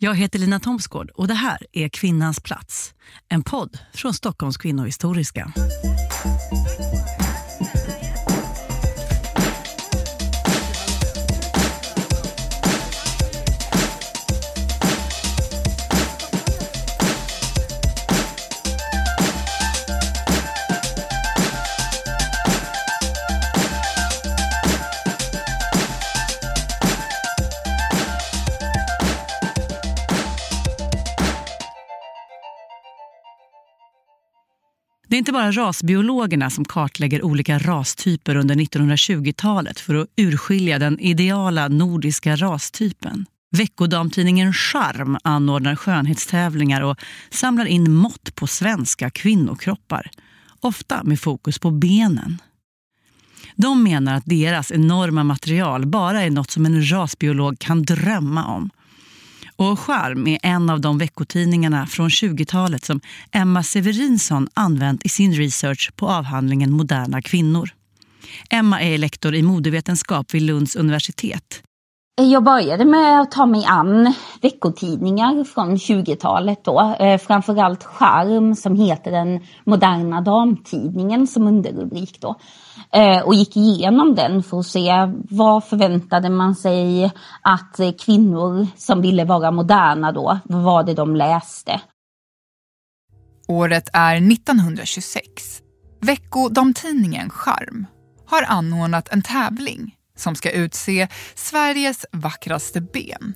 Jag heter Lina Thomsgård och det här är Kvinnans plats. En podd från Stockholms kvinnohistoriska. Är inte bara rasbiologerna som kartlägger olika rastyper under 1920-talet för att urskilja den ideala nordiska rastypen. Veckodamtidningen Charm anordnar skönhetstävlingar och samlar in mått på svenska kvinnokroppar. Ofta med fokus på benen. De menar att deras enorma material bara är något som en rasbiolog kan drömma om. Och Charm är en av de veckotidningarna från 20-talet som Emma Severinsson använt i sin research på avhandlingen Moderna kvinnor. Emma är lektor i modevetenskap vid Lunds universitet. Jag började med att ta mig an veckotidningar från 20-talet då. Eh, framförallt Charm som heter den moderna damtidningen som underrubrik då. Eh, och gick igenom den för att se vad förväntade man sig att eh, kvinnor som ville vara moderna då, vad var det de läste? Året är 1926. Veckodamtidningen Charm har anordnat en tävling som ska utse Sveriges vackraste ben.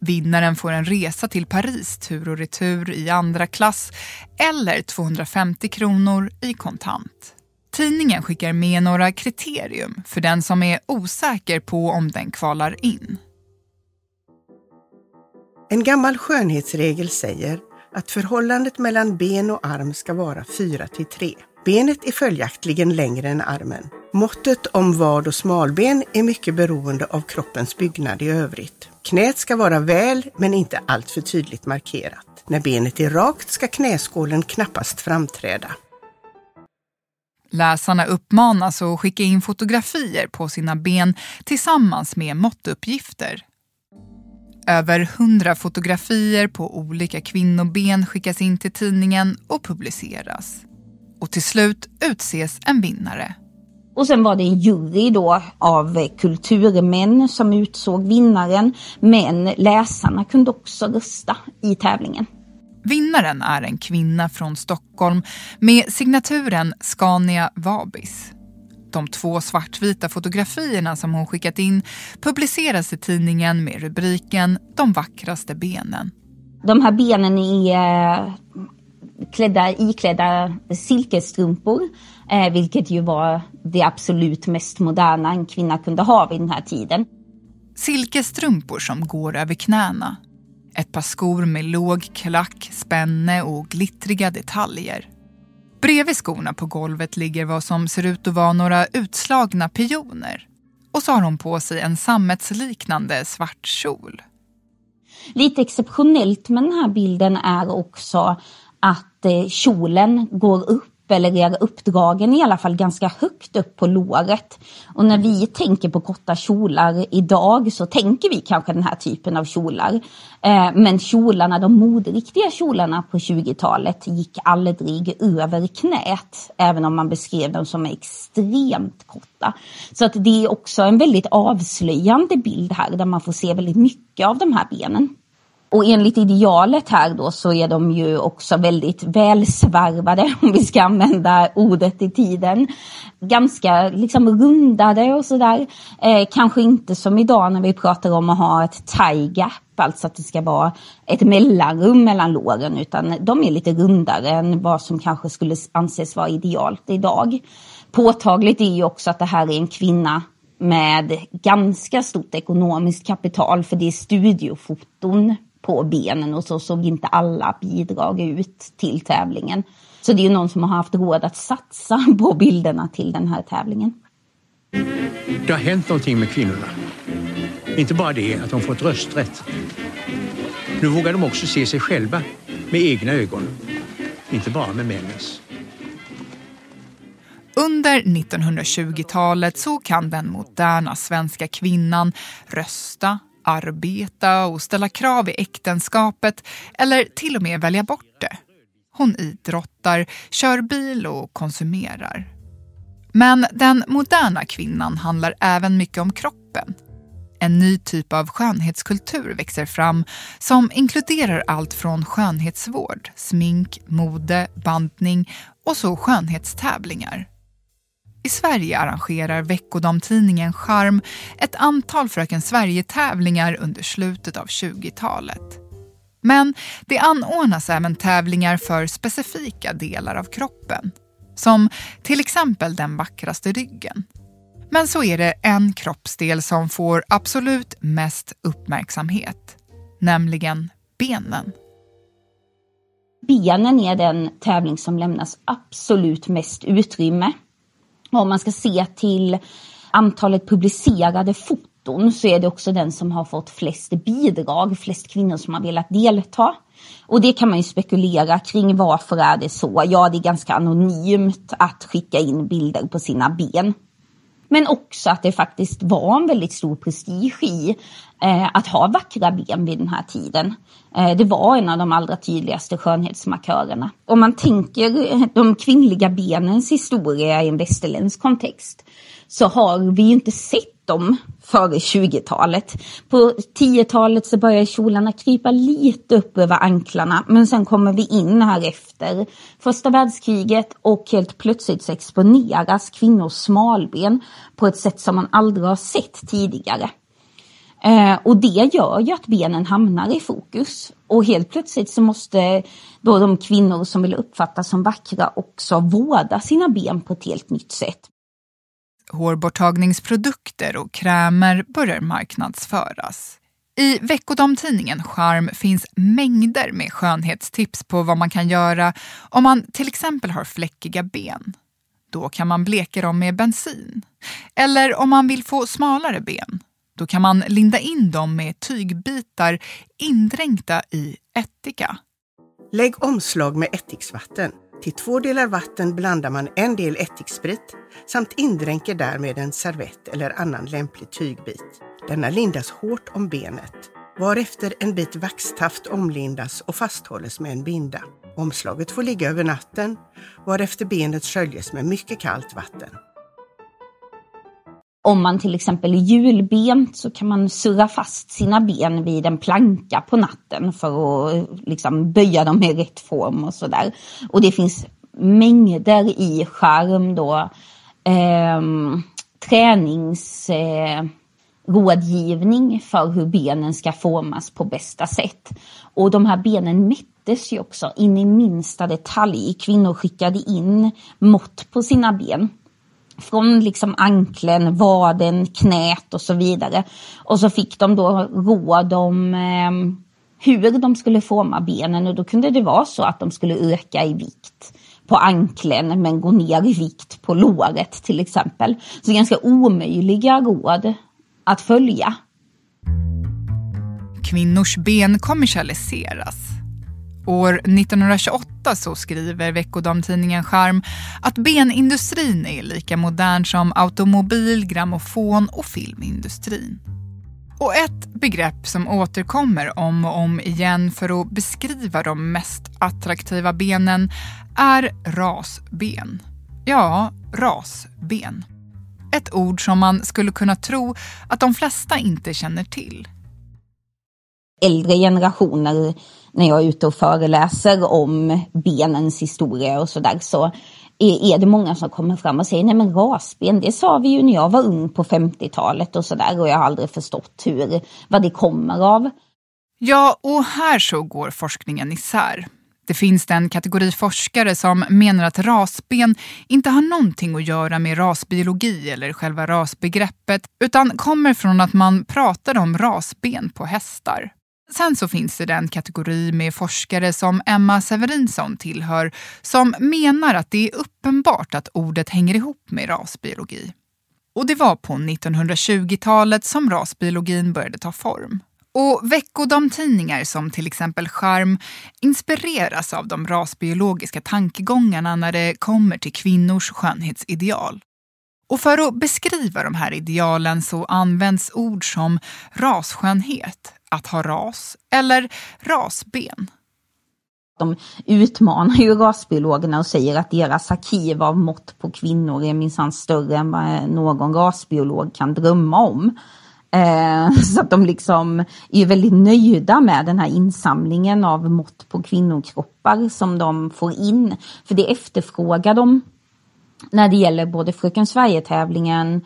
Vinnaren får en resa till Paris tur och retur i andra klass eller 250 kronor i kontant. Tidningen skickar med några kriterium för den som är osäker på om den kvalar in. En gammal skönhetsregel säger att förhållandet mellan ben och arm ska vara 4 till 3. Benet är följaktligen längre än armen. Måttet om vad och smalben är mycket beroende av kroppens byggnad i övrigt. Knät ska vara väl, men inte alltför tydligt markerat. När benet är rakt ska knäskålen knappast framträda. Läsarna uppmanas att skicka in fotografier på sina ben tillsammans med måttuppgifter. Över hundra fotografier på olika kvinnoben skickas in till tidningen och publiceras. Och till slut utses en vinnare. Och sen var det en jury då av kulturmän som utsåg vinnaren. Men läsarna kunde också rösta i tävlingen. Vinnaren är en kvinna från Stockholm med signaturen Scania Vabis. De två svartvita fotografierna som hon skickat in publiceras i tidningen med rubriken De vackraste benen. De här benen är klädda, iklädda silkesstrumpor, eh, vilket ju var det absolut mest moderna en kvinna kunde ha vid den här tiden. Silkesstrumpor som går över knäna. Ett par skor med låg klack, spänne och glittriga detaljer. Bredvid skorna på golvet ligger vad som ser ut att vara några utslagna pioner. Och så har hon på sig en sammetsliknande svart kjol. Lite exceptionellt med den här bilden är också att eh, kjolen går upp eller är uppdragen i alla fall ganska högt upp på låret. Och när vi tänker på korta kjolar idag så tänker vi kanske den här typen av kjolar. Eh, men kjolarna, de moderiktiga kjolarna på 20-talet gick aldrig över knät, även om man beskrev dem som extremt korta. Så att det är också en väldigt avslöjande bild här där man får se väldigt mycket av de här benen. Och enligt idealet här då så är de ju också väldigt välsvarvade, om vi ska använda ordet i tiden. Ganska liksom rundade och sådär. Eh, kanske inte som idag när vi pratar om att ha ett tie gap, alltså att det ska vara ett mellanrum mellan låren, utan de är lite rundare än vad som kanske skulle anses vara idealt idag. Påtagligt är ju också att det här är en kvinna med ganska stort ekonomiskt kapital för det är studiofoton på benen och så såg inte alla bidrag ut till tävlingen. Så det är ju någon som har haft råd att satsa på bilderna till den här tävlingen. Det har hänt någonting med kvinnorna. Inte bara det att de fått rösträtt. Nu vågar de också se sig själva med egna ögon, inte bara med männens. Under 1920-talet så kan den moderna svenska kvinnan rösta, arbeta och ställa krav i äktenskapet eller till och med välja bort det. Hon idrottar, kör bil och konsumerar. Men den moderna kvinnan handlar även mycket om kroppen. En ny typ av skönhetskultur växer fram som inkluderar allt från skönhetsvård, smink, mode, bandning och så skönhetstävlingar. I Sverige arrangerar veckodamtidningen Charm ett antal Fröken Sverige-tävlingar under slutet av 20-talet. Men det anordnas även tävlingar för specifika delar av kroppen. Som till exempel den vackraste ryggen. Men så är det en kroppsdel som får absolut mest uppmärksamhet. Nämligen benen. Benen är den tävling som lämnas absolut mest utrymme. Om man ska se till antalet publicerade foton så är det också den som har fått flest bidrag, flest kvinnor som har velat delta. Och det kan man ju spekulera kring varför är det så? Ja, det är ganska anonymt att skicka in bilder på sina ben. Men också att det faktiskt var en väldigt stor prestige i eh, att ha vackra ben vid den här tiden. Eh, det var en av de allra tydligaste skönhetsmarkörerna. Om man tänker eh, de kvinnliga benens historia i en västerländsk kontext så har vi inte sett dem före 20-talet. På 10-talet så börjar kjolarna krypa lite upp över anklarna men sen kommer vi in här efter första världskriget och helt plötsligt så exponeras kvinnors smalben på ett sätt som man aldrig har sett tidigare. Eh, och det gör ju att benen hamnar i fokus. Och helt plötsligt så måste då de kvinnor som vill uppfattas som vackra också vårda sina ben på ett helt nytt sätt hårborttagningsprodukter och krämer börjar marknadsföras. I veckodamtidningen Charm finns mängder med skönhetstips på vad man kan göra om man till exempel har fläckiga ben. Då kan man bleka dem med bensin. Eller om man vill få smalare ben. Då kan man linda in dem med tygbitar indränkta i ättika. Lägg omslag med ättiksvatten. Till två delar vatten blandar man en del ättiksprit samt indränker därmed en servett eller annan lämplig tygbit. Denna lindas hårt om benet, varefter en bit vaxtaft omlindas och fasthålles med en binda. Omslaget får ligga över natten, varefter benet sköljes med mycket kallt vatten. Om man till exempel är hjulbent så kan man surra fast sina ben vid en planka på natten för att liksom böja dem i rätt form och sådär. Och det finns mängder i skärm då ehm, eh, träningsrådgivning eh, för hur benen ska formas på bästa sätt. Och de här benen mättes ju också in i minsta detalj. Kvinnor skickade in mått på sina ben från liksom anklen, vaden, knät och så vidare. Och så fick de då råd om eh, hur de skulle forma benen och då kunde det vara så att de skulle öka i vikt på anklen men gå ner i vikt på låret till exempel. Så ganska omöjliga råd att följa. Kvinnors ben kommersialiseras År 1928 så skriver veckodamtidningen Charm att benindustrin är lika modern som automobil, grammofon och filmindustrin. Och ett begrepp som återkommer om och om igen för att beskriva de mest attraktiva benen är rasben. Ja, rasben. Ett ord som man skulle kunna tro att de flesta inte känner till. Äldre generationer när jag är ute och föreläser om benens historia och sådär så är det många som kommer fram och säger nej men rasben det sa vi ju när jag var ung på 50-talet och sådär och jag har aldrig förstått hur, vad det kommer av. Ja, och här så går forskningen isär. Det finns en kategori forskare som menar att rasben inte har någonting att göra med rasbiologi eller själva rasbegreppet utan kommer från att man pratade om rasben på hästar. Sen så finns det en kategori med forskare som Emma Severinsson tillhör som menar att det är uppenbart att ordet hänger ihop med rasbiologi. Och det var på 1920-talet som rasbiologin började ta form. Och veckodamtidningar som till exempel Charm inspireras av de rasbiologiska tankegångarna när det kommer till kvinnors skönhetsideal. Och för att beskriva de här idealen så används ord som rasskönhet, att ha ras eller rasben. De utmanar ju rasbiologerna och säger att deras arkiv av mått på kvinnor är minsann större än vad någon rasbiolog kan drömma om. Eh, så att de liksom är väldigt nöjda med den här insamlingen av mått på kvinnokroppar som de får in. För det efterfrågar de när det gäller både Fröken Sverige-tävlingen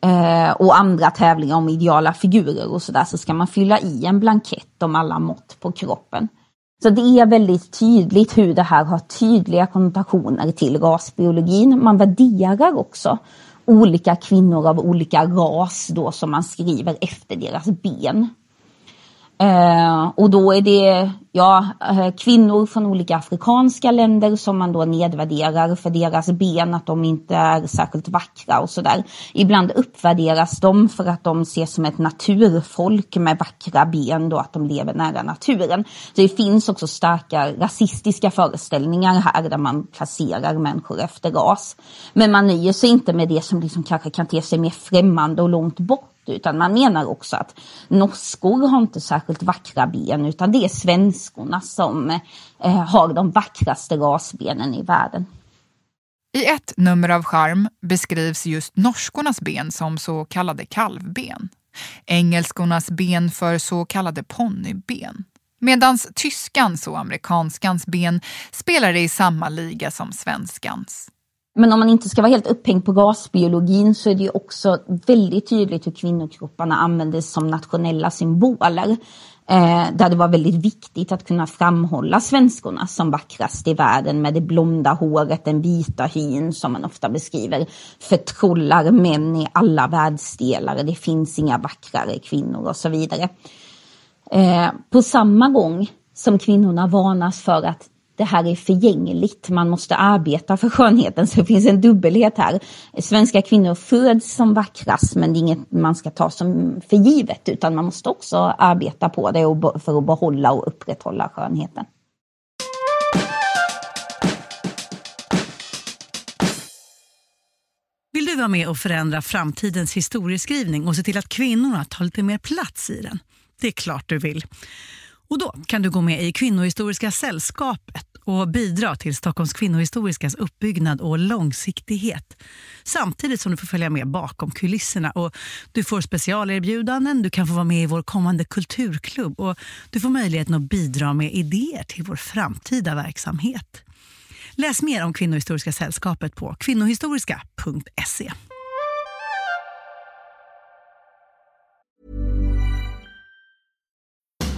eh, och andra tävlingar om ideala figurer och sådär så ska man fylla i en blankett om alla mått på kroppen. Så det är väldigt tydligt hur det här har tydliga konnotationer till rasbiologin. Man värderar också olika kvinnor av olika ras då som man skriver efter deras ben. Eh, och då är det ja, eh, kvinnor från olika afrikanska länder som man då nedvärderar för deras ben, att de inte är särskilt vackra och sådär. Ibland uppvärderas de för att de ses som ett naturfolk med vackra ben, då att de lever nära naturen. Så det finns också starka rasistiska föreställningar här där man placerar människor efter ras. Men man nöjer sig inte med det som liksom kanske kan te sig mer främmande och långt bort utan man menar också att norskor har inte särskilt vackra ben utan det är svenskorna som eh, har de vackraste rasbenen i världen. I ett nummer av Charm beskrivs just norskornas ben som så kallade kalvben. Engelskornas ben för så kallade ponnyben. Medan tyskans och amerikanskans ben spelar i samma liga som svenskans. Men om man inte ska vara helt upphängd på rasbiologin så är det ju också väldigt tydligt hur kvinnokropparna användes som nationella symboler. Eh, där det var väldigt viktigt att kunna framhålla svenskorna som vackrast i världen med det blonda håret, den vita hyn som man ofta beskriver förtrollar män i alla världsdelar. Det finns inga vackrare kvinnor och så vidare. Eh, på samma gång som kvinnorna varnas för att det här är förgängligt, man måste arbeta för skönheten, så det finns en dubbelhet här. Svenska kvinnor föds som vackrast, men det är inget man ska ta som för givet, utan man måste också arbeta på det för att behålla och upprätthålla skönheten. Vill du vara med och förändra framtidens historieskrivning och se till att kvinnorna tar lite mer plats i den? Det är klart du vill. Och då kan du gå med i Kvinnohistoriska sällskapet och bidra till Stockholms kvinnohistoriskas uppbyggnad och långsiktighet. Samtidigt som du får följa med bakom kulisserna och du får specialerbjudanden, du kan få vara med i vår kommande kulturklubb och du får möjligheten att bidra med idéer till vår framtida verksamhet. Läs mer om Kvinnohistoriska sällskapet på kvinnohistoriska.se.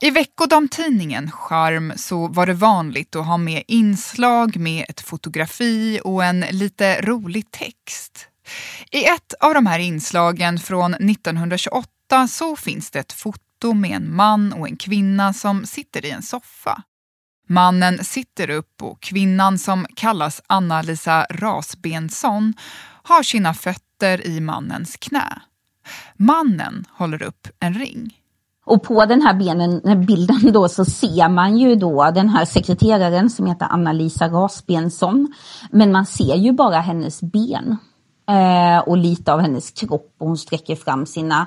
I veckodamtidningen Charm så var det vanligt att ha med inslag med ett fotografi och en lite rolig text. I ett av de här inslagen från 1928 så finns det ett foto foto med en man och en kvinna som sitter i en soffa. Mannen sitter upp och kvinnan som kallas Anna-Lisa Rasbensson har sina fötter i mannens knä. Mannen håller upp en ring. Och på den här benen, bilden då så ser man ju då den här sekreteraren som heter Anna-Lisa Rasbensson. Men man ser ju bara hennes ben eh, och lite av hennes kropp och hon sträcker fram sina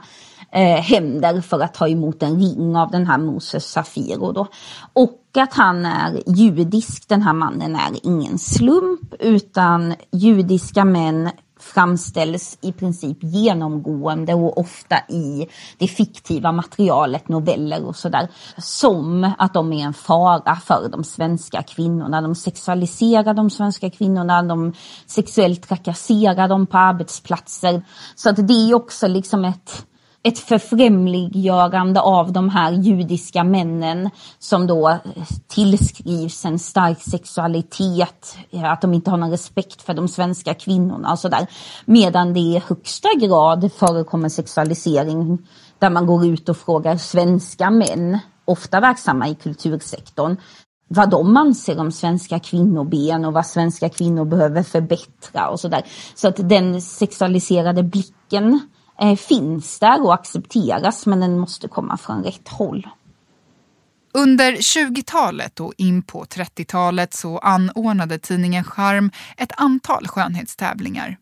eh, händer för att ta emot en ring av den här Moses Safiro. Då. Och att han är judisk, den här mannen, är ingen slump utan judiska män framställs i princip genomgående och ofta i det fiktiva materialet, noveller och sådär, som att de är en fara för de svenska kvinnorna. De sexualiserar de svenska kvinnorna, de sexuellt trakasserar dem på arbetsplatser. Så att det är också liksom ett ett förfrämliggörande av de här judiska männen som då tillskrivs en stark sexualitet, att de inte har någon respekt för de svenska kvinnorna och sådär. Medan det i högsta grad förekommer sexualisering där man går ut och frågar svenska män, ofta verksamma i kultursektorn, vad de anser om svenska kvinnoben och vad svenska kvinnor behöver förbättra och sådär. Så att den sexualiserade blicken eh, finns där och accepteras men den måste komma från rätt håll. Under 20-talet och in på 30-talet så anordnade tidningen Charm ett antal skönhetstävlingar.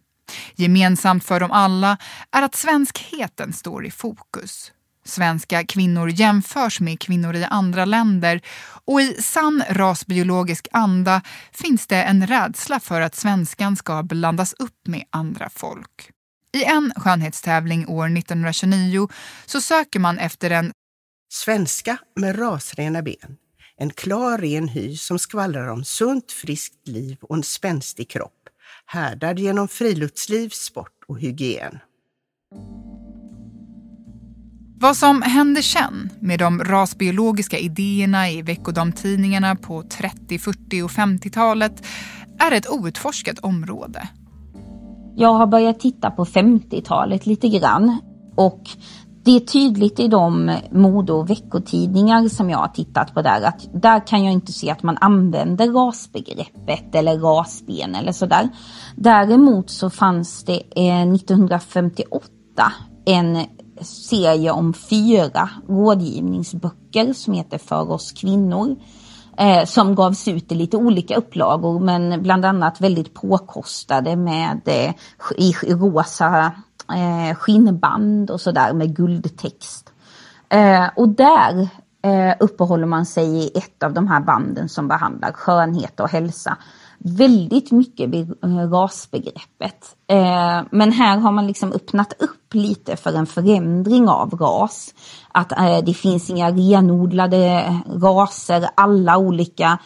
Gemensamt för dem alla är att svenskheten står i fokus. Svenska kvinnor jämförs med kvinnor i andra länder och i sann rasbiologisk anda finns det en rädsla för att svenskan ska blandas upp med andra folk. I en skönhetstävling år 1929 så söker man efter en svenska med rasrena ben. En klar ren hy som skvallrar om sunt friskt liv och en spänstig kropp. Härdad genom friluftsliv, sport och hygien. Vad som hände sen med de rasbiologiska idéerna i veckodamtidningarna på 30, 40 och 50-talet är ett outforskat område. Jag har börjat titta på 50-talet lite grann och det är tydligt i de mode och veckotidningar som jag har tittat på där att där kan jag inte se att man använder rasbegreppet eller rasben eller sådär. Däremot så fanns det eh, 1958 en serie om fyra rådgivningsböcker som heter För oss kvinnor eh, som gavs ut i lite olika upplagor men bland annat väldigt påkostade med eh, i rosa eh, skinnband och sådär med guldtext. Eh, och där eh, uppehåller man sig i ett av de här banden som behandlar skönhet och hälsa väldigt mycket vid eh, rasbegreppet. Eh, men här har man liksom öppnat upp lite för en förändring av ras. Att eh, det finns inga renodlade raser, alla olika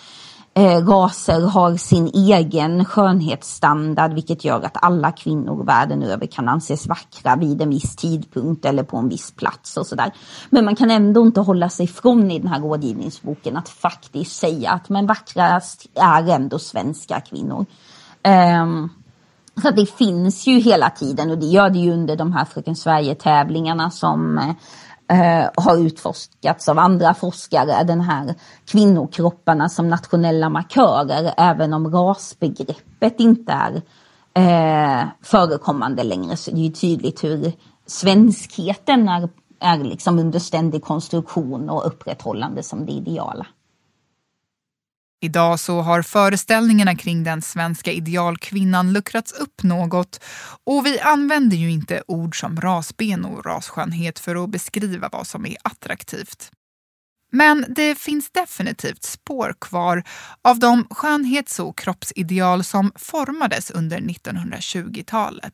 eh, raser har sin egen skönhetsstandard vilket gör att alla kvinnor världen över kan anses vackra vid en viss tidpunkt eller på en viss plats och sådär. Men man kan ändå inte hålla sig från i den här rådgivningsboken att faktiskt säga att men vackrast är ändå svenska kvinnor. Um, så det finns ju hela tiden och det gör det ju under de här Fröken Sverige-tävlingarna som eh, Eh, har utforskats av andra forskare, den här kvinnokropparna som nationella markörer, även om rasbegreppet inte är eh, förekommande längre. Så det är ju tydligt hur svenskheten är, är liksom under ständig konstruktion och upprätthållande som det ideala. Idag så har föreställningarna kring den svenska idealkvinnan luckrats upp något och vi använder ju inte ord som rasben och rasskönhet för att beskriva vad som är attraktivt. Men det finns definitivt spår kvar av de skönhets och kroppsideal som formades under 1920-talet.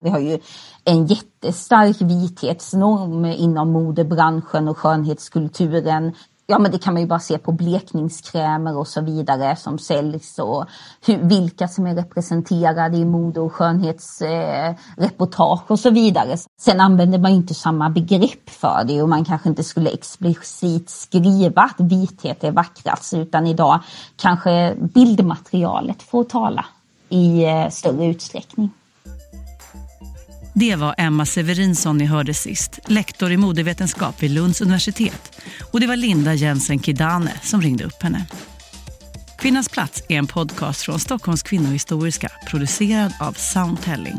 Vi har ju en jättestark vithetsnorm inom modebranschen och skönhetskulturen ja men det kan man ju bara se på blekningskrämer och så vidare som säljs och hur, vilka som är representerade i mode och skönhetsreportage eh, och så vidare. Sen använder man ju inte samma begrepp för det och man kanske inte skulle explicit skriva att vithet är vackrast utan idag kanske bildmaterialet får tala i eh, större utsträckning. Det var Emma Severinsson ni hörde sist, lektor i modevetenskap vid Lunds universitet. Och det var Linda Jensen Kidane som ringde upp henne. Kvinnans plats är en podcast från Stockholms kvinnohistoriska producerad av Soundtelling.